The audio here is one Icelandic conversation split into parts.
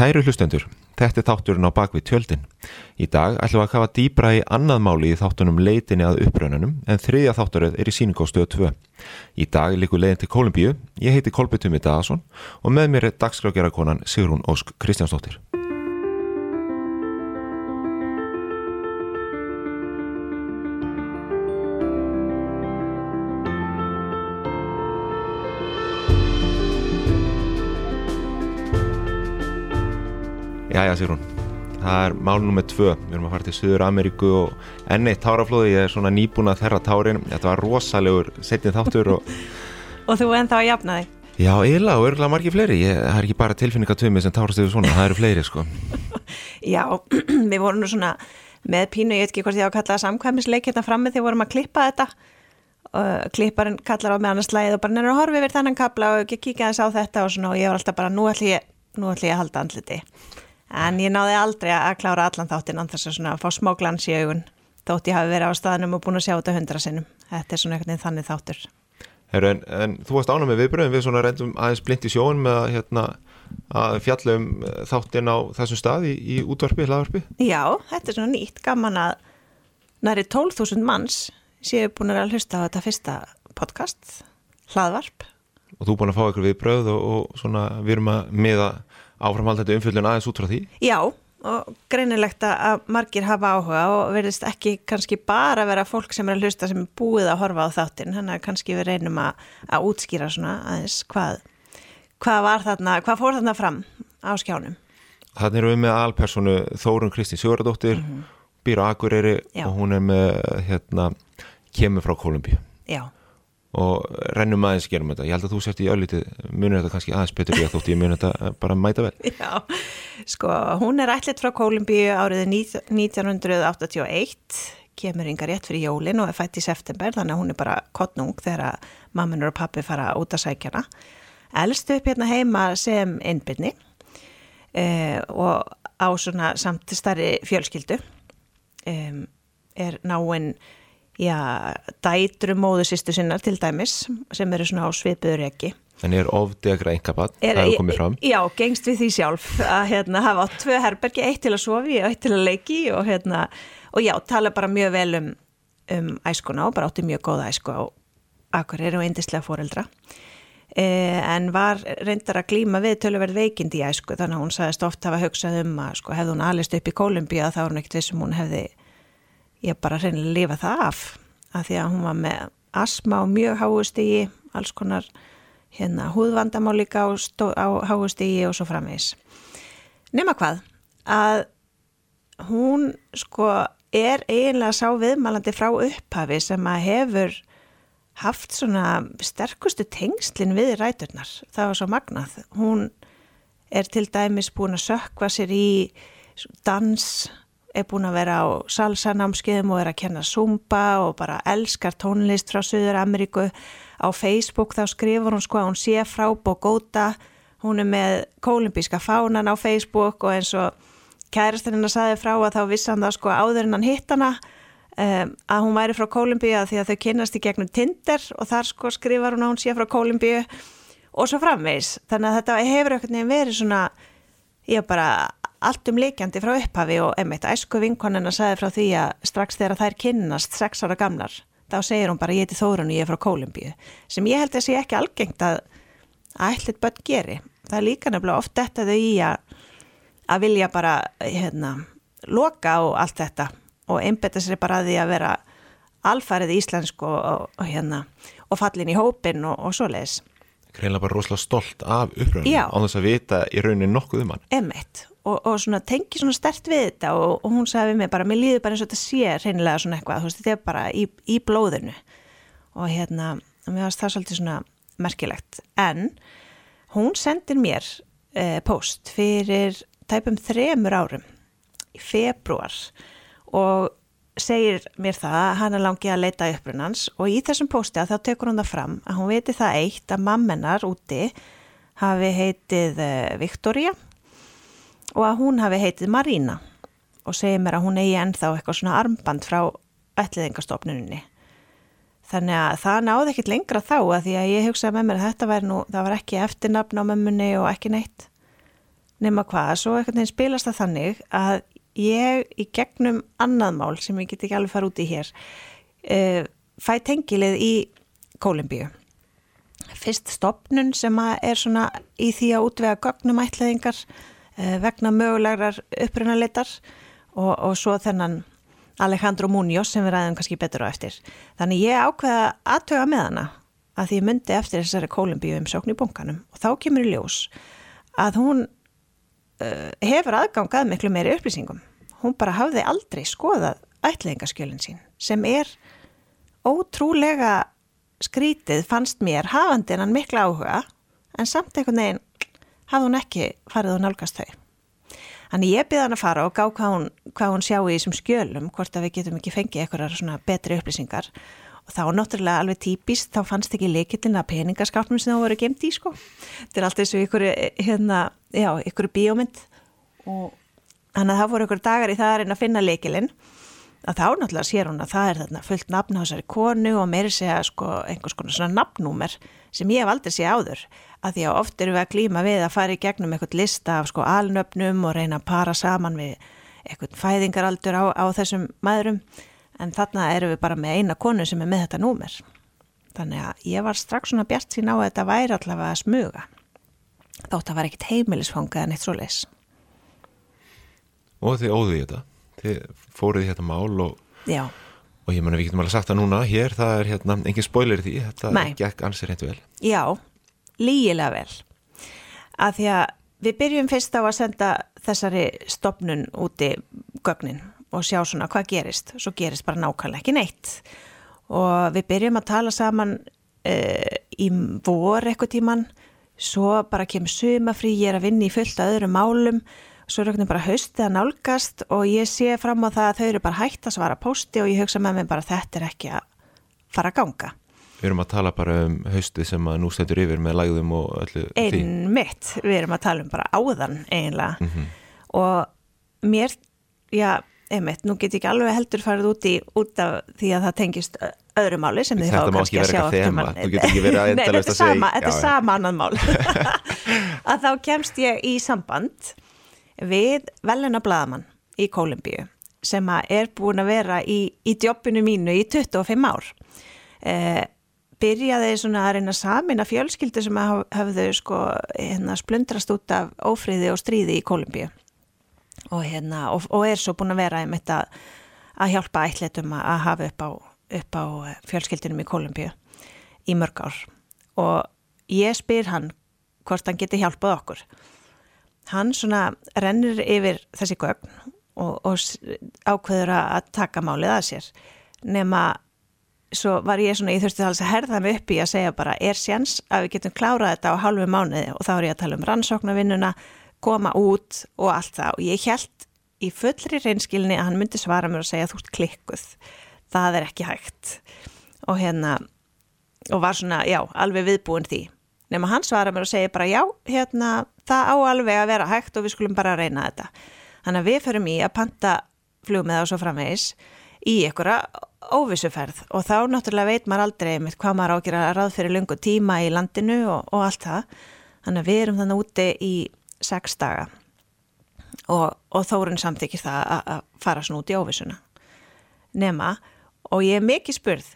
Kæru hlustendur, þetta er þátturinn á bakvið tjöldin. Í dag ætlum við að kafa dýbra í annað máli í þáttunum leitinni að uppröðunum en þriðja þátturöð er í síningástöðu 2. Í dag likur leiðin til Kolumbíu, ég heiti Kolby Tumi Dagason og með mér er dagskrákjarakonan Sigrún Ósk Kristjánsdóttir. Jæja Sigrún, það er mál nummið tvö, við erum að fara til Suður Ameríku og enni táraflóði, ég er svona nýbúin að þerra tárin, þetta var rosalegur setnið þáttur og... og þú ennþá að jafna þig? Já, eiginlega og örgulega margir fleiri, ég, það er ekki bara tilfinningatömi sem tárast yfir svona, það eru fleiri sko. Já, við vorum nú svona með pínu, ég veit ekki hvort ég á að kalla það samkvæmisleik hérna frammi þegar vorum að klippa þetta. Klipparinn kallar á með annars slæðið og bara nefnir að horfi yfir þennan kapla og ekki kíkja þess á þetta og svona og ég var alltaf bara nú ætlum ég, ég að halda andliti en ég náði aldrei að klára allan þáttinn anþess að svona fá smá glans í augun þótt ég hafi verið á staðnum og búin að sjá þetta hundra sinnum. Þetta er svona einhvern veginn þannig þáttur. Heru, en, en þú varst ánum með viðbröðum við svona reyndum aðeins blind í sjón með að, hérna, að fjallum þáttinn á þessum stað í, í útvarpi, hlaðvarpi? Já, þetta er svona nýtt, gaman að næri 12.000 manns séu búin að hlusta á þetta fyrsta podcast, hlaðvarp. Og þú búin að fá ykkur viðbröð og, og svona við erum að miða áframhaldandi umfjöldun aðeins út frá því? Já, og greinilegt að margir hafa áhuga og verðist ekki kannski bara vera fólk sem er að hlusta sem er búið að horfa á þáttin, þannig að kannski við reynum að, að útskýra svona aðeins hvað, hvað var þarna, hvað fór þarna fram á skjánum. Þannig erum við með alpersonu Þórun Kristi Sigurðardóttir, mm -hmm. býr á Akureyri Já. og hún er með, hérna, kemur frá Kolumbíu. Já og rennum aðeins gerum þetta. Ég held að þú sért í öllítið, munir þetta kannski aðeins betur ég þótt ég mun þetta bara mæta vel. Já, sko, hún er ætlit frá Kolumbíu árið 1981 kemur yngar rétt fyrir jólin og er fætt í september þannig að hún er bara kottnung þegar mammanur og pappi fara út að sækjana elstu upp hérna heima sem innbyrni eh, og á svona samt starri fjölskyldu eh, er náinn já, dætru móðusistu sinnar til dæmis sem eru svona á svipuður ekki. En er ofdegra einkabann, það hefur komið fram? Já, gengst við því sjálf að hérna, hafa tvö herbergi, eitt til að sofi og eitt til að leiki og, hérna, og já, tala bara mjög vel um, um æskuna og bara átti mjög góða æsku á akkur eru eindislega fóreldra. Eh, en var reyndar að glýma við töluverð veikind í æsku þannig að hún sagðist ofta að hafa hugsað um að sko, hefði hún alist upp í Kólumbíða þá er hún ekkert vissum hún hefði ég bara reynilega lifa það af af því að hún var með asma og mjög háustígi, alls konar hérna húðvandamá líka á, á háustígi og svo framvegs nema hvað að hún sko er eiginlega sá viðmælandi frá upphafi sem að hefur haft svona sterkustu tengslinn við ræturnar, það var svo magnað. Hún er til dæmis búin að sökva sér í dans er búin að vera á salsanámskiðum og er að kenna zumba og bara elskar tónlist frá Suður Ameríku. Á Facebook þá skrifur hún sko að hún sé frá Bogota, hún er með kolumbíska fánan á Facebook og eins og kærastinn að saði frá að þá vissan það sko áður en hann hitt hana um, að hún væri frá Kolumbíu því að þau kynast í gegnum Tinder og þar sko skrifar hún að hún sé frá Kolumbíu og svo framvegs. Þannig að þetta hefur ekkert nefn verið svona, ég bara allt um leikjandi frá upphafi og emitt æsku vinkonina sagði frá því að strax þegar þær kynnast sex ára gamlar þá segir hún bara ég heiti Þórun og ég er frá Kólumbíu sem ég held að sé ekki algengt að ætlit börn geri. Það er líka nefnilega oft þetta þau í að að vilja bara hérna, loka og allt þetta og einbetta sér bara að því að vera alfærið íslensk og, og, og, hérna, og fallin í hópin og svo leiðis Greinlega bara rosalega stolt af uppröðinu á þess að vita í raunin nokkuð um hann. Emmett og, og svona tengi svona stert við þetta og, og hún sagði við mig bara, mér líður bara eins og þetta sé reynilega svona eitthvað, þú veist, þetta er bara í, í blóðinu. Og hérna mér finnst það svolítið svona merkilegt. En hún sendir mér eh, post fyrir tæpum þremur árum í februar og segir mér það að hann er langið að leita upprunans og í þessum posti að þá tekur hún það fram að hún veitir það eitt að mammenar úti hafi heitið eh, Viktoria og að hún hafi heitið Marína og segir mér að hún eigi ennþá eitthvað svona armband frá ætliðingastofnuninni. Þannig að það náði ekkit lengra þá að því að ég hugsaði með mér að þetta væri nú, það var ekki eftirnafn á mömmunni og ekki neitt. nema hvað, svo einhvern veginn spilast það þannig að ég í gegnum annað mál sem ég get ekki alveg fara út í hér uh, fæ tengilið í Kólumbíu fyrst stopnun sem er svona í því að útvega gögnum ætlaðingar uh, vegna mögulegar upprunalitar og, og svo þennan Alejandro Munoz sem við ræðum kannski betur á eftir. Þannig ég ákveða aðtöga með hana að því ég myndi eftir þessari Kólumbíu um sókn í bunkanum og þá kemur í ljós að hún hefur aðgangað miklu meiri upplýsingum. Hún bara hafði aldrei skoðað ætlaðingaskjölinn sín sem er ótrúlega skrítið fannst mér hafandi en hann miklu áhuga en samt einhvern veginn hafði hún ekki farið og nálgast þau. Þannig ég byrði hann að fara og gá hvað hún, hvað hún sjá í þessum skjölum, hvort að við getum ekki fengið eitthvað betri upplýsingar þá náttúrulega alveg típist, þá fannst ekki leikillin að peningaskátnum sem þá voru gemt í sko. Þetta er alltaf eins og ykkur, hérna, já, ykkur bíómynd. Og þannig að það voru ykkur dagar í það að reyna að finna leikillin að þá náttúrulega sér hún að það er þarna fullt nafn á þessari konu og meiri segja sko einhvers konar svona nafnúmer sem ég hef aldrei séð áður. Að því að oft eru við að klíma við að fara í gegnum eitthvað lista af sko alnöfnum og reyna að para saman við eitthvað fæðingaraldur á, á þessum maðurum en þarna eru við bara með eina konu sem er með þetta númer. Þannig að ég var strax svona bjart sín á að þetta væri allavega að smuga. Þótt að var ekkit heimilisfangað en eitt svo leis Og þið óðuði þetta. Þið fóruði þetta mál og, og ég menna við getum alveg sagt það núna hér, það er hérna engin spoiler því, þetta Nei. gekk ansið reynd vel. Já, lígilega vel. Að því að við byrjum fyrst á að senda þessari stopnun úti gögnin og sjá svona hvað gerist. Svo gerist bara nákvæmlega ekki neitt. Og við byrjum að tala saman uh, í vor eitthvað tíman, svo bara kemur sumafrí, ég er að vinna í fullt að öðrum málum, svo er bara haustið að nálgast og ég sé fram á það að þau eru bara hægt að svara posti og ég hugsa með mig bara þetta er ekki að fara að ganga. Við erum að tala bara um haustið sem að nú stendur yfir með lægðum og öllu því Einmitt, við erum að tala um bara áðan eiginlega Mhm. og mér, já, einmitt, nú get ég ekki alveg heldur farið út í út af því að það tengist öðru máli sem þið má kannski að sjá þema. Þú getur ekki verið að Nei, endalaust þetta er sama, þetta Já, er sama annan mál. Að þá kemst ég í samband við velina bladamann í Kólumbíu sem er búin að vera í, í djobbinu mínu í 25 ár. Eh, byrjaði svona að reyna samin að fjölskyldu sem hafðu sko hérna splundrast út af ófríði og stríði í Kólumbíu og hérna og, og er svo búin að vera einmitt að, að hjálpa ætletum að, að hafa upp á, upp á fjölskyldunum í Kólumbíu í mörg ár. Og ég spyr hann hvort hann geti hjálpað okkur. Hann svona rennir yfir þessi gögn og, og ákveður að taka málið að sér. Nema svo var ég svona, ég þurfti alls að herða mig upp í að segja bara, er séns að við getum klárað þetta á halvu mánuði? Og þá er ég að tala um rannsóknarvinnuna, koma út og allt það. Og ég held í fullri reynskilni að hann myndi svara mér og segja þú ert klikkuð, það er ekki hægt. Og hérna og var svona, já, alveg viðbúin því. Nema hann svara mér og segja bara já, hérna, það á alveg að vera hægt og við skulum bara reyna þetta. Þannig að við förum í að panta flugmiða og svo framvegis í einhverja óvissuferð. Og þá náttúrulega veit maður aldrei með hvað maður á að ráð fyrir lungu tíma í landinu og, og allt það. Þannig að við erum þannig úti í sex daga. Og, og Þórun samþykir það að, fara svona út í óvissuna. Nema og ég er mikið spurð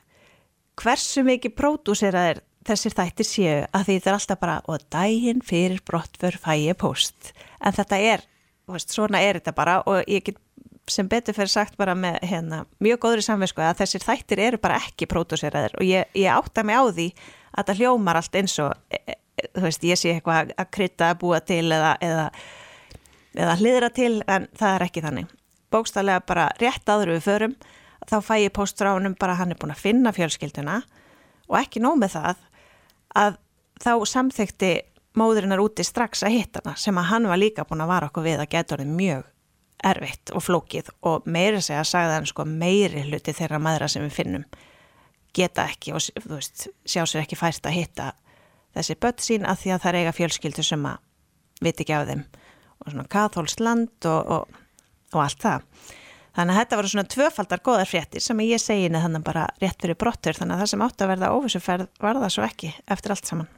hversu mikið pródúseraðir þessir þættir séu að því þetta er alltaf bara og daginn fyrir brottför fæ ég post en þetta er, veist, svona er þetta bara og ég get sem betur fyrir sagt bara með hérna, mjög góðri samvisku að þessir þættir eru bara ekki pródúseraðir. Og ég, ég átta mig á því að það hljómar allt eins og e, e, þú veist, ég sé eitthvað að krydda að búa til eða, eða, eða hliðra til en það er ekki þannig. Bókstallega bara rétt áður við förum þá fæ ég postráunum bara hann er búin að finna fjölskylduna og ekki nóg með það að þá samþykti móðurinnar úti strax að hitta hana sem að hann var líka búin að vara okkur við að geta orðið mjög erfitt og flókið og meiri segja að sagði hann sko meiri hluti þeirra maðra sem við finnum geta ekki og veist, sjá sér ekki fært að hitta þessi börn sín að því að það er eiga fjölskyldu sem að viti ekki af þeim og svona kathólst land og, og, og allt það. Þannig að þetta voru svona tvöfaldar góðar fréttir sem ég segi neð þannig bara rétt fyrir brottur þannig að það sem átt að verða óvissuferð var það svo ekki eftir allt saman.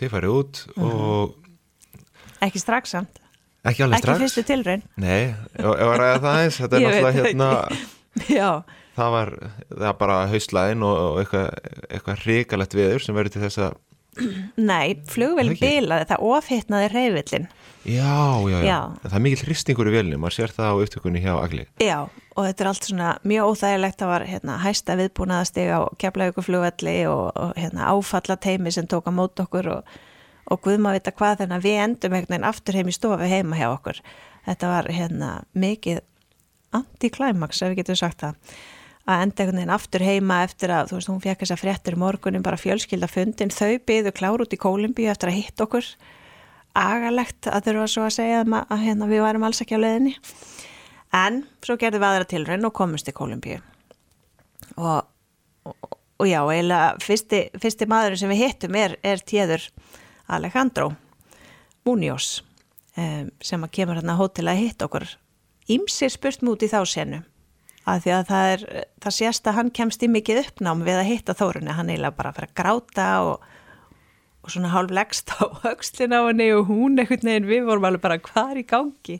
Þið farið út Mhm. og Ekki strax samt. Ekki alveg Ekki strax fyrstu tilraun. Nei, ef ef að ræða það eins Þetta er Ég náttúrulega hérna Já, Það var, það var bara haustlæðin og, og eitthvað, eitthvað hrikalegt viður sem verður til þess að nei, flugvelin bilaði, það ofhittnaði reyfillin. Já, já, já, Já. Það er mikill hristingur í vilni, maður sér það á upptökunni hjá Agli Já, og þetta er allt svona mjög óþægilegt, það var hérna, hæsta viðbúnaðastig á keflauguflugvelli og, og hérna, áfalla teimi sem tók á mót okkur og, og guð maður vita hvað þannig að við endum einhvern veginn aftur heim í stofu heima hjá okkur. Þetta var hérna, mikið anti-climax, ef við getum sagt það að enda einhvern veginn aftur heima eftir að þú veist, hún fekk þess að fréttir morgunin bara fjölskylda fundin, þau byðu klár út í Kólumbíu eftir að hitta okkur. Agalegt að þurfa svo að segja að, að hérna, við værum alls ekki á leiðinni. En svo gerðum við aðra tilraun og komumst til Kólumbíu. Og, og, og já, eiginlega fyrsti, fyrsti maðurinn sem við hittum er, er tíður Alejandro Munoz um, sem að kemur hérna á hótel að hitta okkur. Ímsir spurt mút í þá senu að því að það er, það sést að hann kemst í mikið uppnám við að hitta Þórunni, hann eiginlega bara fyrir að gráta og, og svona hálf leggst á högslin á henni og hún einhvern veginn, við vorum alveg bara hvað er í gangi?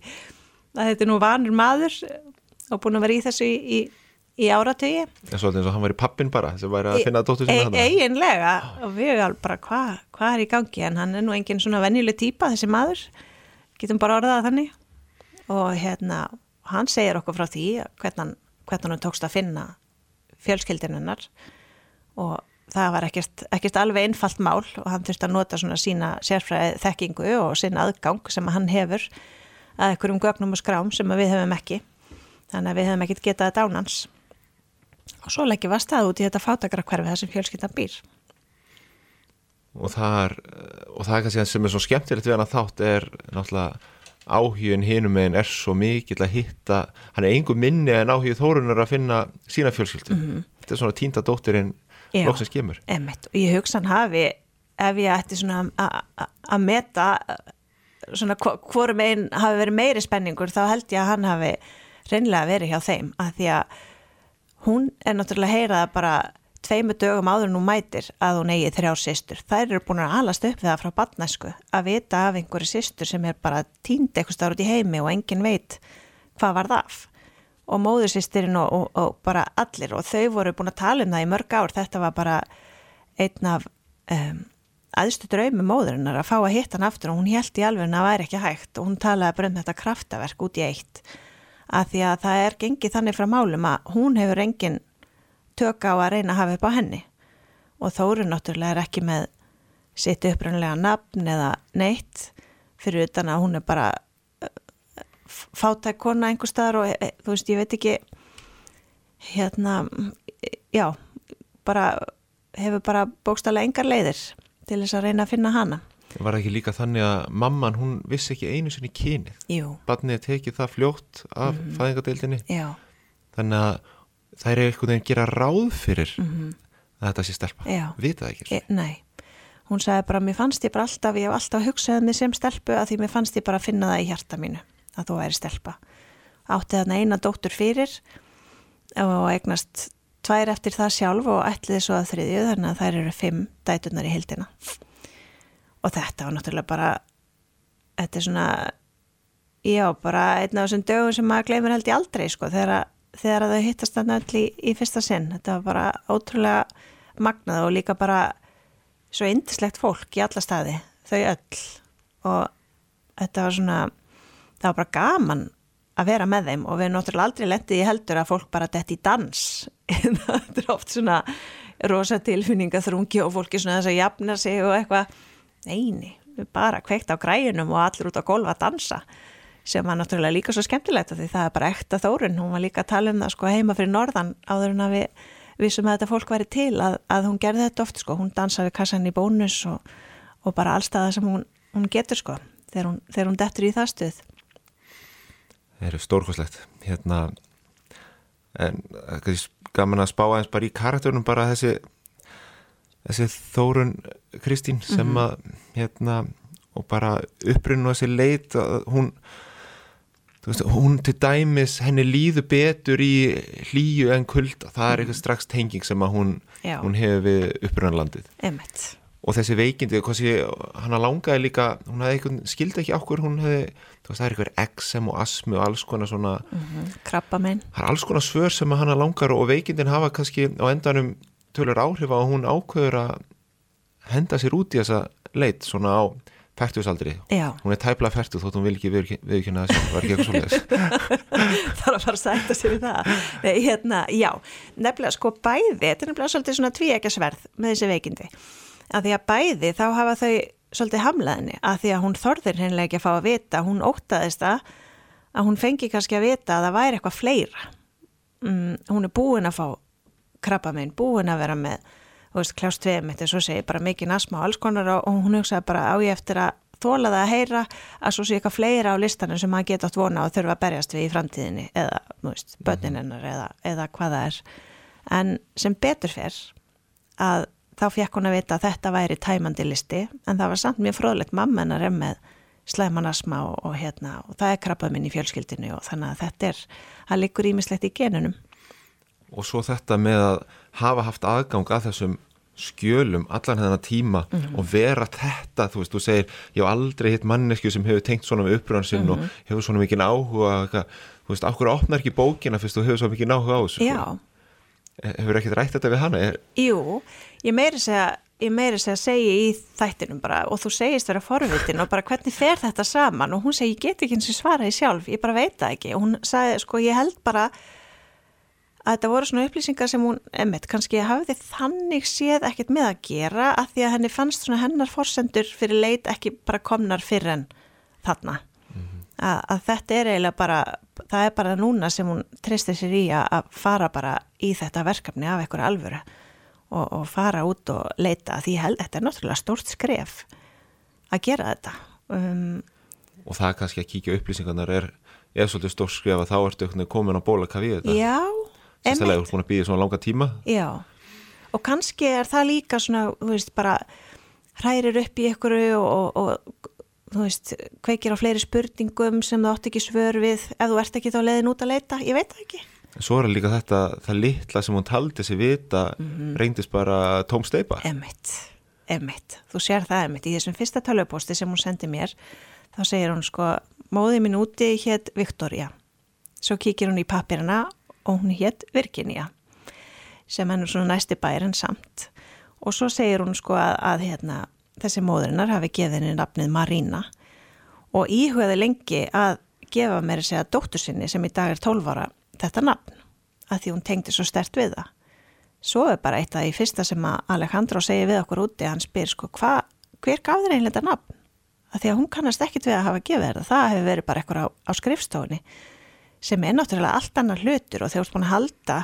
Að þetta er nú vanur maður og búin að vera í þessu í, í, í áratögi En svolítið eins og hann var í pappin bara sem væri að finna dóttur sinna e, þarna. eiginlega. Og við alveg bara hvað hva er í gangi? En hann er nú engin svona venjuleg típa þessi maður, getum bara orðað þannig. Og hérna hann segir okkur frá því hvernig hann, hvernig hann tókst að finna fjölskyldinunnar og það var ekkert, ekkert alveg einfalt mál og hann þurfti að nota svona sína sérfræði þekkingu og sinna aðgang sem hann hefur að einhverjum gögnum og skrám sem við hefum ekki. Þannig að við hefum ekkert getað þetta ánans og svo leggjum við að stað út í þetta fátakrakverfi þar sem fjölskyldan býr. Og það er, og það er kannski það sem er svo skemmtilegt við hann að þátt er náttúrulega áhugin hinum meginn er svo mikill að hitta hann er einhver minni en áhugið þórunar að finna sína fjölskyldu. Þetta er svona tínda dóttirinn loksins kemur. Emmett, og ég hugsa hann hafi ef ég ætti svona að- að- að meta svona hvo- hvorum einn hafi verið meiri spenningur þá held ég að hann hafi reynlega verið hjá þeim. Að því að hún er náttúrulega að heyra það bara tveimu dögum áður hún mætir að hún eigi þrjár systur. Þær eru búin að alast upp það frá batnæsku að vita af einhverju systur sem er bara tínd eitthvað starf út í heimi og enginn veit hvað var það af. Og móðursýstirinn og, og, og bara allir og þau voru búin að tala um það í mörg ár. Þetta var bara einn af um, aðstu draumi móðurinnar að fá að hitta hann aftur. Og hún held í alveg að það væri ekki hægt. Og hún talaði bara um þetta kraftaverk út í eitt. Að því að það er gengið þannig frá málum að hún hefur engin tök á að reyna að hafa upp á henni. Og Þóru náttúrulega er ekki með sitt upprannlega nafn eða neitt fyrir utan að hún er bara fátæk kona einhver staðar og e, þú veist, ég veit ekki hérna já, bara hefur bara bókstælega engar leiðir til þess að reyna að finna hana. Var það ekki líka þannig að mamman hún vissi ekki einu sinni kynið? Jú, barnið tekið það fljótt af mm. fæðingadeildinni já, þannig að það er einhvern veginn gera ráð fyrir að þetta sé stelpa. Vita það ekki e, nei. Hún sagði bara, mér fannst ég bara alltaf ég hef alltaf hugsað mig sem stelpu að því mér fannst ég bara að finna það í hjarta mínu að þú væri stelpa. Átti þarna eina dóttur fyrir og eignast tvær eftir það sjálf og ætliði svo að þriðju þannig að þær eru fimm dætunar í hildina og þetta var náttúrulega bara þetta er svona já, bara einn af þessum dögum sem maður gleymur held í aldrei sko, þegar, þegar þau hittast þarna öll í, í fyrsta sinn. Þetta var bara ótrúlega magnað og líka bara svo indislegt fólk í alla staði þau öll. Og þetta var svona það var bara gaman að vera með þeim og við erum náttúrulega aldrei lendið í heldur að fólk bara detti í dans. Þetta er oft svona rosa tilfinninga þrungi og fólki svona þess að jafna sig og eitthvað. Neini, bara kveikt á græjunum og allir út á golfa að dansa sem var náttúrulega líka svo skemmtilegt því það er bara ekta þórun, hún var líka að tala um það sko heima fyrir norðan áður en að við vissum að þetta fólk væri til að, að hún gerði þetta oft sko, hún dansaði kassan í bónus og, og bara allstaða sem hún, hún getur sko þegar hún, þegar hún dettur í það stuð. Það eru stórkoslegt hérna en er gaman að spá aðeins bara í karakternum bara þessi þessi Þórun Kristín sem að hérna og bara upprinn og þessi leit að hún Veist, hún til dæmis, henni líður betur í hlýju en kulda það er eitthvað strax tenging sem að hún, hún hefur við upprunnalandið Emmett. og þessi veikindi, hann langaði líka hún hefði eitthvað, skildi ekki okkur hún hefði, þú veist, það er eitthvað eksem og asmi og alls konar svona mm -hmm. krabba minn það er alls konar svör sem hann langar og veikindin hafa kannski á endanum tölur áhrif að hún ákveður að henda sér út í þessa leit svona á færtusaldri, hún er tæpla færtu þótt hún vil ekki viðkynna þess að það var ekki eitthvað svolítið Það er að fara að sætta sér í það. Nei, hérna, já, nefnilega sko bæði, þetta er nefnilega svolítið svona tvíækjasverð með þessi veikindi. Að því að bæði þá hafa þau svolítið hamlaðinni að því að hún þorðir hennilega ekki að fá að vita, hún ótaðist að að hún fengi kannski að vita að það væri eitthvað fleira. Mm, hún er búin að fá krabba minn, búin að vera með veist, klást við mitt, þess að segja bara mikið nasma og alls konar og hún hugsaði bara á ég eftir að þóla það að heyra að svo sé eitthvað fleira á listanum sem maður geta átt vona og þurfa að berjast við í framtíðinni eða, veist, börninennar eða, eða hvað það er en sem betur fyrr að þá fekk hún að vita að þetta væri tæmandi listi en það var samt mjög fróðlegt mamma hennar með slæmanasma og, og, hérna, og það er krabbað minn í fjölskyldinu og þannig að þetta er, það likur ímislegt í genunum. Og svo þetta með að hafa haft aðgang að þessum skjölum allan þennan tíma mm -hmm. og vera þetta, þú veist, þú segir ég hef aldrei hitt mannesku sem hefur tengt svona með uppröðansinn mm -hmm. og mhm. hefur svona mikið áhuga þú veist, áhverju opnar ekki bókina fyrst þú hefur svona mikið áhuga á þessu Já Hefur ekkert rætt þetta við hana? Er... Jú, ég meiri segja ég meiri segja að segja í þættinum bara og þú segist vera forvitin og bara hvernig fer þetta saman og hún segi ég get ekki eins og svara því sjálf, ég bara veit það ekki og hún sagði sko ég held bara að þetta voru svona upplýsingar sem hún, emitt, kannski hafði þannig séð ekkert með að gera að því að henni fannst svona hennar forsendur fyrir leit ekki bara komnar fyrir en þarna. Mm -hmm. að, að þetta er eiginlega bara það er bara núna sem hún treystir sér í að fara bara í þetta verkefni af einhverju alvöru og, og fara út og leita því held, þetta er náttúrulega stórt skref að gera þetta. Um, og það kannski að kíkja upplýsingarnar er, er svolítið stórt skref að þá ertu komin á ból að kafi þetta. Já Sérstaklega er búin að býja svona langa tíma. Já, og kannski er það líka svona, þú veist, bara hrærir upp í ykkur og, og, og þú veist, kveikir á fleiri spurningum sem þú átt ekki svör við ef þú ert ekki þá leiðin út að leita, ég veit það ekki. Svo er líka þetta, það litla sem hún taldi sig vita, mm -hmm. reyndist bara tóm steipa. Emitt, emitt, þú sér það emitt. Í þessum fyrsta tölvuposti sem hún sendi mér, þá segir hún sko, móðið mín úti hétt Viktoria. Svo kíkir hún í papirina og hún hétt Virginia sem hennur svona næsti bærin samt. Og svo segir hún sko að, að hérna, þessi móðurinnar hafi gefið henni nafnið Marina og íhugaði lengi að gefa mér að segja dóttur sinni sem í dag er 12 ára þetta nafn að því hún tengdi svo stert við það. Svo er bara eitt af því fyrsta sem að Alejandro segir við okkur úti hann spyr sko hva, hver gaf þér einlega þetta nafn? Að því að hún kannast ekkit við að hafa gefið þetta það hefur verið bara eitthvað á, á skrifstofunni sem er náttúrulega allt annar hlutur og þegar þú ert búin að halda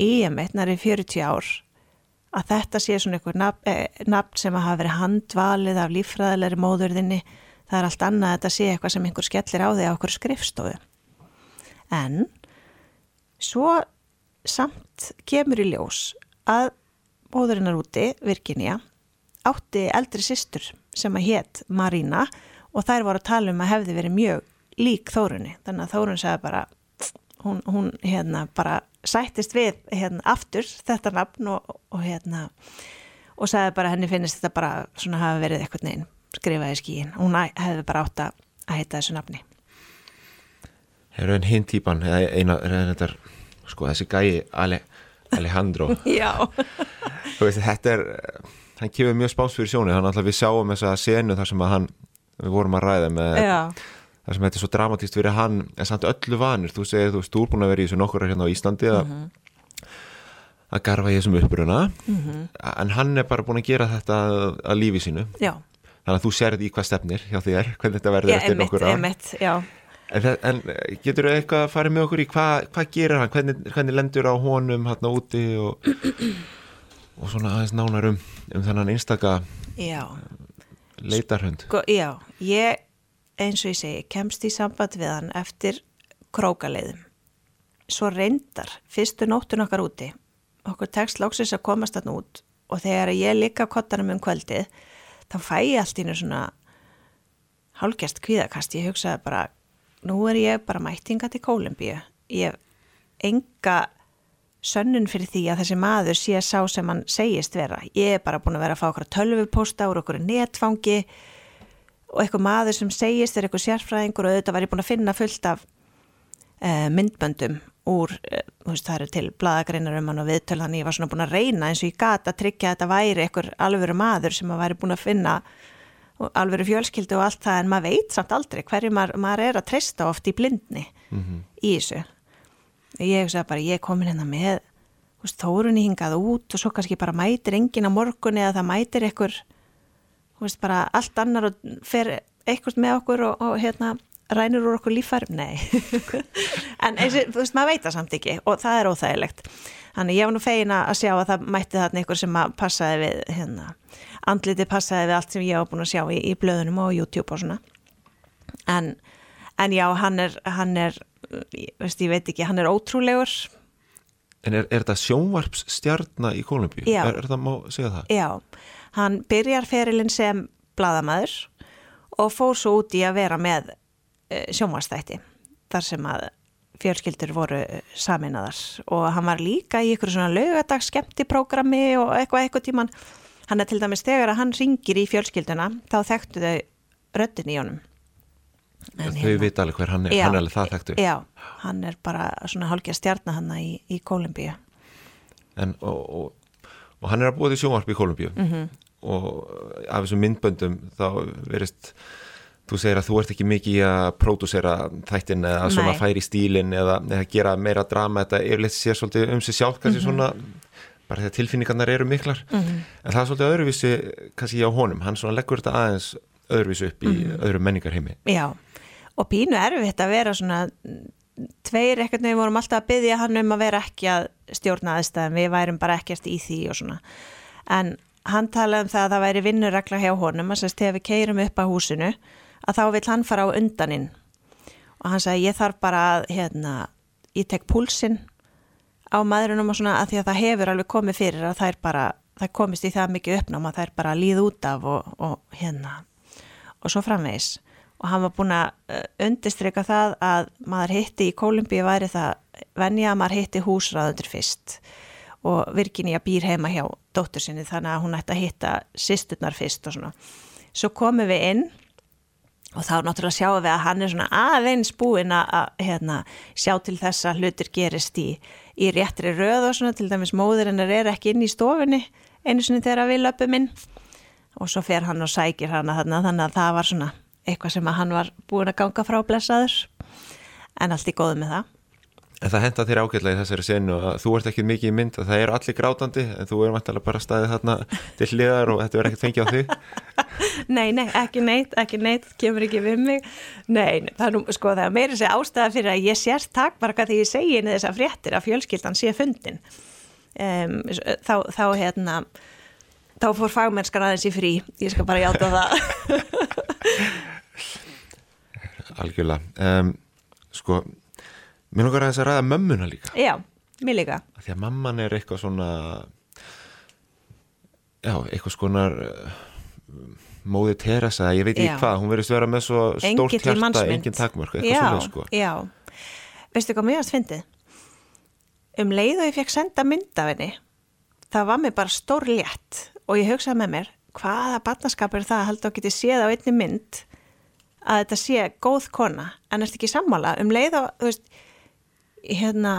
í að meitnar í 40 ár að þetta sé svona einhver nafn, eh, nafn sem hafa verið handvalið af lífræðilegri móðurðinni það er allt annað að þetta sé eitthvað sem einhver skellir á því á okkur skrifstofu. En svo samt kemur í ljós að móðurinnar úti, Virginia átti eldri sýstur sem að hétt Marina og þær voru að tala um að hefði verið mjög lík Þórunni. Þannig að Þórun sagði bara hún, hún hérna bara sættist við hérna aftur þetta nafn og, og hérna og sagði bara henni finnist þetta bara svona hafa verið eitthvað neginn skrifaði skíin hún hefði bara átt að heita þessu nafni. Er einn hinn típan eða eina, eina sko þessi gæi Ale, Alejandro? Já. Veist, Þetta er, hann kemur mjög spáns fyrir sjónu þannig að við sjáum þessa senu þar sem að hann við vorum að ræða með Já það sem þetta er svo dramatíst fyrir hann en samt öllu vanur, þú segir þú veist, þú er búin að vera í þessu nokkur hérna á Íslandi að, mm -hmm. að garfa í þessum uppruna. Mm -hmm. en hann er bara búin að gera þetta að, að lífi sínu. Já. þannig að þú serði í hvað stefnir hjá þér hvernig þetta verður eftir nokkur á en, en getur þú eitthvað að fara með okkur í hvað hva gerir hann, hvernig, hvernig lendur á honum hérna úti og, og svona aðeins nánar um, um þennan einstaka leitarhund sko, Já, ég eins og ég segi, kemst í samband við hann eftir krókaleiðum. Svo reyndar, fyrstu nóttun okkar úti, okkur tekst lóksins að komast hann út og þegar ég líka kottanum um kvöldið, þá fæ ég allt ína svona hálgjast kvíðakast. Ég hugsaði bara, nú er ég bara mættinga til Kólumbíu. Ég hef enga sönnun fyrir því að þessi maður sé sá sem hann segist vera. Ég er bara búin að vera að fá okkur tölvupósta úr okkur netfangi og eitthvað maður sem segist er eitthvað sérfræðingur og auðvitað var ég búin að finna fullt af uh, myndböndum úr, uh, veist, það eru til bladagreinar um hann og viðtöl þannig ég var svona búin að reyna eins og ég gata að tryggja að þetta væri eitthvað alvöru maður sem að væri búin að finna alvöru fjölskyldu og allt það en maður veit samt aldrei hverju maður, maður er að treysta oft í blindni mm -hmm. í þessu ég bara ég komin hérna með þórunni hingað út og svo kannski bara mætir engin á morgun eða það mætir ekkur veist, bara allt annar og fer eitthvað með okkur og, og hérna rænur úr okkur lífar, nei en eins, þú veist, maður veit það samt ekki og það er óþægilegt þannig ég var nú feina að sjá að það mætti þarna ykkur sem að passaði við hérna, andliti passaði við allt sem ég var búin að sjá í, í blöðunum og YouTube og svona en, en já, hann er hann er, veist, ég veit ekki, hann er ótrúlegur En er, er þetta sjónvarpsstjarnar í Kolumbíu? Já. Er, er það má segja það? Já, hann byrjar ferilinn sem bladamæður og fór svo út í að vera með Eh, sjónvastætti þar sem að fjölskyldur voru saminaðar og hann var líka í ykkur svona lögadags skemmtiprógrami og eitthvað eitthvað tíman hann er til dæmis þegar að hann ringir í fjölskylduna þá þekktu þau röttin í honum. En Þau hérna, vita alveg hver hann er, já, hann er alveg það þekktu Já, hann er bara svona hálkja stjarnar hann í, í Kolumbíu En og, og, og hann er að búa því sjónvarp í Kolumbíu mm -hmm. Og af þessum myndböndum þá verist Þú segir að þú ert ekki mikið í að pródúsera þættin eða svona færi stílin eða, eða gera meira drama. Þetta yfirleitt sér svolítið um sig sjálf kannski mm -hmm. svona, bara þegar tilfinningarnar eru miklar. Mm -hmm. en það er svolítið öðruvísi kannski á honum, hann svona leggur þetta aðeins öðruvísi upp í mm -hmm. öðru menningarheimi. Já, og pínu erfitt að vera svona tveir ekkert við vorum alltaf að byggja hann um að vera ekki að stjórna aðstæðan, við værum bara ekkert í því og svona, en hann talaði um það að það væri vinnuregla hjá honum að sérst, þegar við keirum upp á húsinu að þá vil hann fara á undaninn. Og hann sagði ég þarf bara að hérna, ég tek púlsinn á maðurinn og svona að því að það hefur alveg komið fyrir að það er bara, það komist í það mikið uppnáma, það er bara að líða út af og, og hérna og svo framvegs og hann var búin að uh, undistrykka það að maður hitti í Kolumbíu væri það venja að maður hitti húsraðundur fyrst og Virginia býr heima hjá dóttur sinni þannig að hún ætti að hitta sýsturnar fyrst og svona. Svo komum við inn og þá náttúrulega sjáum við að hann er svona aðeins búinn að hérna, sjá til þess að hlutir gerist í, í réttri röð og svona. Til dæmis móðurinnar er ekki inn í stofinni einu sinni þegar við löpum inn. Og svo fer hann og sækir hana þarna þannig að það var svona eitthvað sem að hann var búinn að ganga frá blessaður. En allt í góðu með það En það henda þér ágætlega í þessari senu að þú ert ekki mikið í mynd að það eru allir grátandi en þú er vantilega bara staðið þarna til hliðar og þetta verður ekkert fengið á þig. Nei, nei, ekki neitt, ekki neitt kemur ekki við mig. Nei, það er nú, sko, það er meira sér ástæða fyrir að ég sérst takmarka því ég segi inn í þessa fréttir að fjölskyldan sé fundin. Um, þá, þá, hérna þá fór fagmennskar aðeins í frí. Ég skal bara hjáta það. Algjörlega. Um, Sko Mér langar að þess að ræða mömmuna líka. Já, mér líka. Því að mamman er eitthvað svona Já, eitthvað skonar uh, móði Teresa, ég veit ekki já. hvað hún verðist vera með svo stórt hjarta engin takmörk, eitthvað já, svona sko. Já, veistu hvað mér varst fyndið? Um leið og ég fekk senda mynd af henni það var mér bara stór létt og ég hugsaði með mér hvaða barnaskapur það held að geti séð á einni mynd að þetta sé góð kona? En er þetta ekki sammála? Um leið og þú veist hérna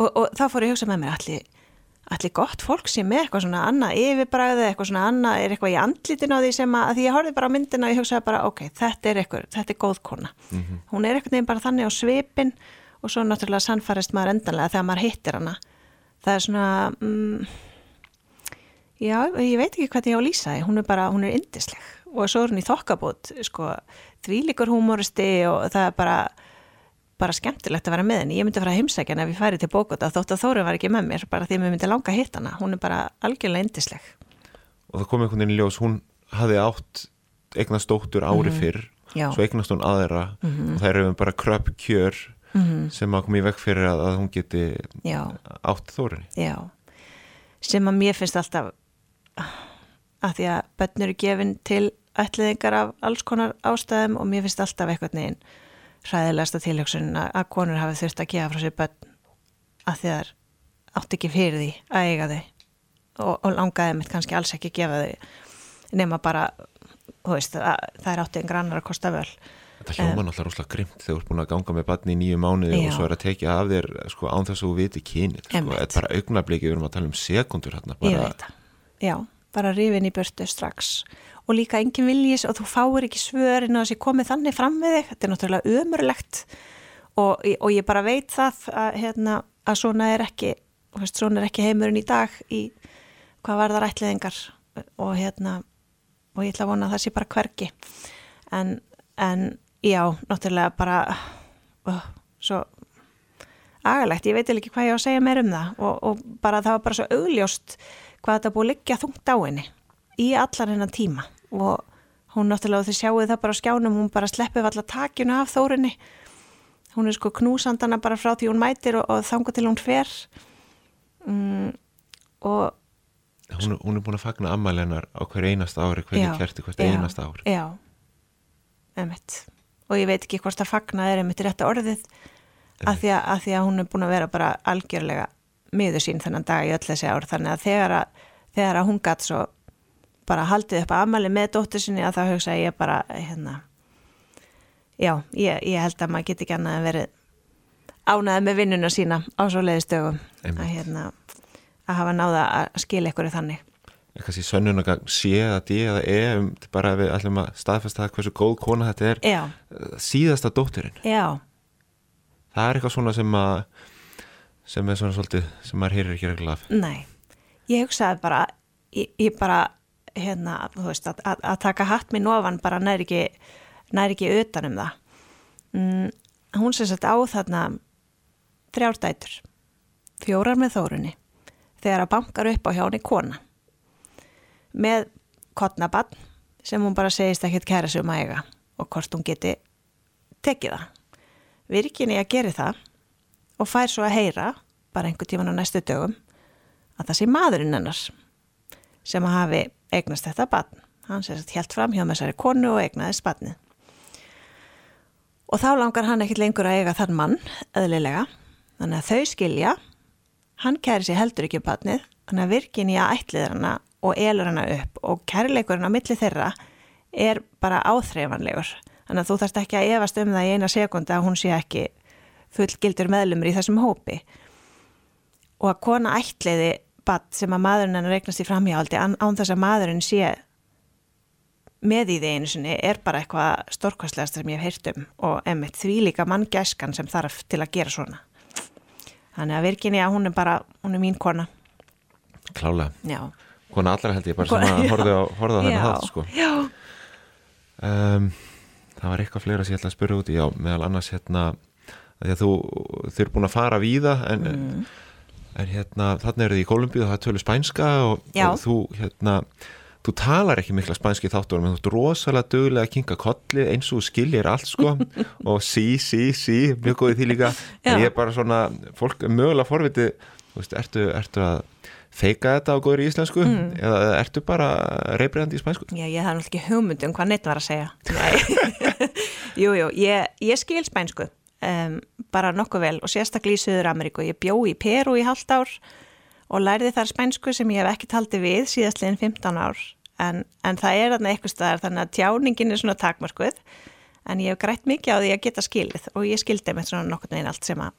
og, og þá fór ég að hugsa með mér allir, allir gott fólk sem er eitthvað svona annað yfirbræði, eitthvað svona annað er eitthvað í andlitin á því sem að, að því ég horfið bara á myndina og ég hugsaði bara ok, þetta er eitthvað, þetta er góð kona. Mm -hmm. hún er eitthvað nefn bara þannig á svipin og svo náttúrulega sannfarist maður endanlega þegar maður hittir hana. Það er svona mm, já, ég veit ekki hvað ég á að lýsa hún er bara, hún er indisleg og svo er hún í þokkabót sko, þvílikur humoristi og það er bara bara skemmtilegt að vera með henni. Ég myndi fara að heimsækja henni ef ég færi til Bókota þótt að Þóru var ekki með mér bara því að mér myndi langa að hitta hana. Hún er bara algjörlega indisleg. Og það kom einhvern veginn í ljós, hún hafði átt eignast dóttur ári mm -hmm. fyrr Já. svo eignast hún aðra mm -hmm. og það eru bara kröp kjör mm -hmm. sem að koma í vekk fyrir að, að hún geti Já. átt Þórunni. Já, sem að mér finnst alltaf að því að börnur er gefin til ætliðingar af alls konar ástæðum og mér finnst alltaf eitthvað neginn hræðilegasta tilhjóksun að konur hafi þurft að gefa frá sér börn að að átti ekki fyrir því að eiga þau og, og langaði mitt kannski alls ekki að gefa þau nema bara, veist, að, það er átti en grannar að kosta völ. Þetta hljóma náttúrulega rosalega grimt þegar þú ert búin að ganga með barni í nýju mánuði Já. og svo er að tekja af þér sko, án þess að þú viti kynið sko. Þetta er bara augnabliki, við erum að tala um sekundur hérna, bara. Já, bara rifin í börtu strax og líka engin viljis og þú fáir ekki svörin og þessi komið þannig fram við þig. Þetta er náttúrulega ömurlegt og, og ég bara veit það að, hérna, að svona er ekki, veist, svona er ekki heimurinn í dag í hvað var það rættleðingar og hérna og ég ætla að vona að það sé bara hvergi. En, en já, náttúrulega bara uh, svo agalegt, ég veit ekki hvað ég á að segja meir um það og, og bara það var bara svo augljóst hvað þetta búið að liggja þungt á henni í allar hennar tíma og hún náttúrulega, þið sjáu það bara á skjánum hún bara sleppið allar takinu af þórinni hún er sko knúsandana bara frá því hún mætir og, og þanga til hún fer. Mm, og hún, hún er búin að fagna ammæli hennar á hverju einasta ári, hverju Já, kerti hvert einasta ári. Já, emitt og ég veit ekki hvort að fagna er emitt rétt orðið að því að, að því að hún er búin að vera bara algjörlega miður sín þennan dag í öll þessi ár. Þannig að þegar að, þegar að hún gatt svo bara haldið upp að amali með dóttur sinni að það hugsa ég bara hérna já, ég, ég held að maður geti ekki annað en verið ánæðið með vinnuna sína á svo leiðistögum að hérna að hafa náða að skila ykkur þannig. Eitthvað sé sönnunagagn C eða D eða E um, bara við ætlum að staðfesta það hversu góð kona þetta er. Já, eh, síðasta dótturinn. já, Það er eitthvað svona sem að sem er svona svolítið, sem maður heyrir ekki regla af. Nei, ég hugsaði bara, ég, ég bara, hérna, þú veist, að, að, að taka hatt minn ofan bara næri ekki, næri ekki utan um það. Mm, hún sem sagt á þarna þrjárdætur, fjórar með þórunni, þegar að bankar upp á hjá henni kona með kottnabann sem hún bara segist ekkert kæra sig um að eiga og hvort hún geti tekið það. Virkinni að gera það og fær svo að heyra, bara einhver tíman á næstu dögum, að það sé maðurinn hennars sem að hafi eignast þetta barn. Hann sér að helt fram hjá þessari konu og eignaðist barnið. Og þá langar hann ekkit lengur að eiga þann mann, eðlilega, þannig að þau skilja, hann kæri sér heldur ekki um barnið, þannig að virkin í að ætliður hana og elur hana upp og kærleikurinn á milli þeirra er bara áþreifanlegur. Þannig að þú þarft ekki að efast um það í eina sekund að hún sé ekki fullgildur meðlumur í þessum hópi og að kona ætliði badd sem að maðurinn hennar eignast í framhjáhaldi án, þess að maðurinn sé með í því einu sinni er bara eitthvað stórkvæslegast sem ég hef heyrt um og emmitt því líka manngæskan sem þarf til að gera svona þannig að virkinni að hún er bara hún er mín kona Klálega. já, Kona allra held ég bara Kona- sem að já. horfði á, á þennan þátt sko. Um, það var eitthvað fleira sem ég ætla að spyrja út í, já, meðal annars hérna, því að þú, þið eru búin að fara víða en, Mm. En hérna, þarna eru þið í Kolumbíu og það er tölu spænska og, og þú, hérna, þú talar ekki mikla spænski þáttur en þú ert rosalega duglega að kinga kolli eins og þú skiljir allt sko. Og sí, sí, sí, mjög góðið því líka. En ég er bara svona, fólk er mögulega forvitið, þú veist, ertu, ertu að feika þetta á góður í íslensku? Mm. eða ertu bara reybriðandi í spænsku? já, ég hafði náttúrulega ekki hugmynd um hvað neitt var að segja. Nei. jú, jú, ég, ég skil spænsku um, bara nokkuð vel og sérstaklega í Suður Ameríku ég bjó í Peru í halvt ár og lærði þar spænsku sem ég hef ekki taldi við síðastliðin 15 ár. En, en það er þarna eitthvað staðar þannig að tjáningin er svona takmarkuð en ég hef grætt mikið á því að geta skilið og ég skildi með svona nokkurn veginn allt sem að,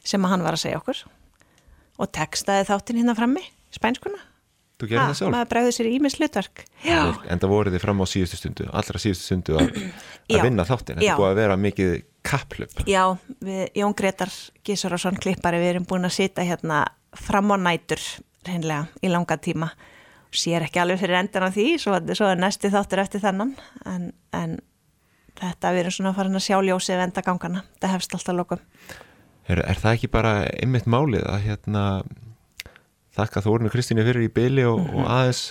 sem að hann var að segja okkur. Og textaði þáttinn hérna frammi, spænskuna Þú gerir það sjálf? maður bregður sér í ímis hlutverk. Já, En það voruð þið fram á síðustu stundu, allra síðustu stundu að, að vinna þáttin. Þetta búið að vera mikið kapplöp. já við Jón Gretar Gísararsson klippari, við erum búin að sita hérna fram á nætur reynlega í langa tíma. Sér ekki alveg fyrir endan á því svo, svo er næsti þáttur eftir þannan en, en þetta við erum svona farin að sjá ljósið venda gangana, það hefst alltaf lokum. Er, er það ekki bara einmitt málið að hérna þakka Þórinu Kristínu fyrir í byli og, Mhm. og aðeins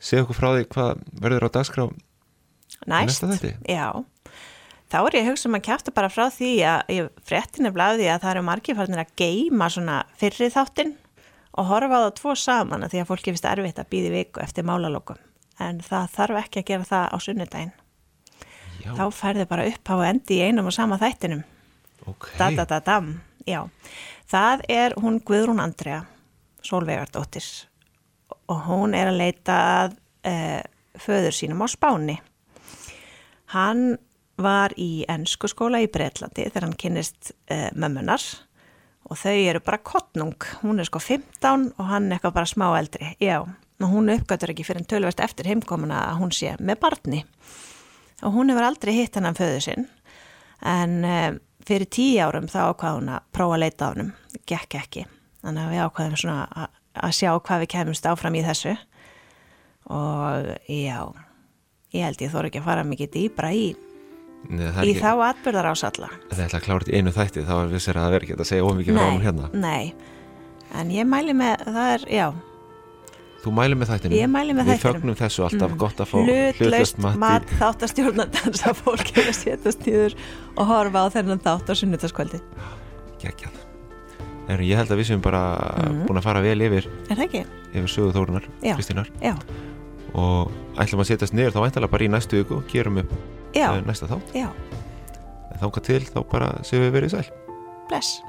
segja okkur frá því hvað verður á dagskrá? næst, já. Þá er ég hugsa um að kæfta bara frá því að ég fréttin er blæði að það eru margir farinir að geima svona fyrri þáttin og horfa á það tvo saman að því að fólki finnst erfitt að býði viku eftir málalokum. En það þarf ekki að gera það á sunnudaginn. Já, þá færðu bara upp á endi í einum og sama þættinum. Ok. da da da dam, já. Það er hún Guðrún Andrea Solveigardóttir og hún er að leita að uh, föður sínum á Spáni. Hann var í ennsku skóla í Breitlandi þegar hann kynist uh, mömmunar og þau eru bara kottnung. Hún er sko 15 og hann eitthvað bara smá eldri. Já, og hún uppgötur ekki fyrir en tölverst eftir heimkomuna að hún sé með barni. Og hún hefur aldrei hitt hann að föðu sinn en uh, fyrir tíu árum þá ákvaði hún að prófa að leita á hennum. Gekk ekki. Þannig að við ákvaðum svona að sjá hvað við kemumst áfram í þessu. Og já, ég held ég þóru ekki að fara mikið dýbra í Nei, í þá atbyrðar ásalla Það ætla að klára þetta í einu þætti þá er vissir að það verður ekki að segja ómikið frá hún hérna. Nei, en ég mæli með það er, já. Þú mæli með þættinu? Ég mæli með Við þættinum. fögnum þessu alltaf Mm. gott að fá Hlutlaust mat, mat þáttastjórnandans að fólk er að setjast nýður og horfa á þennan þátt á sunnutaskvöldi Gekjað Heru, Ég held að við séum bara Mhm. búin að fara vel yfir, Er það ekki? yfir sögu þórunar. Kristínar. Já, og ætlum að setjast niður þá væntalega bara í næstu viku og gerum upp já, eh, næsta þá en þánga til þá bara séum við verið sæl. Bless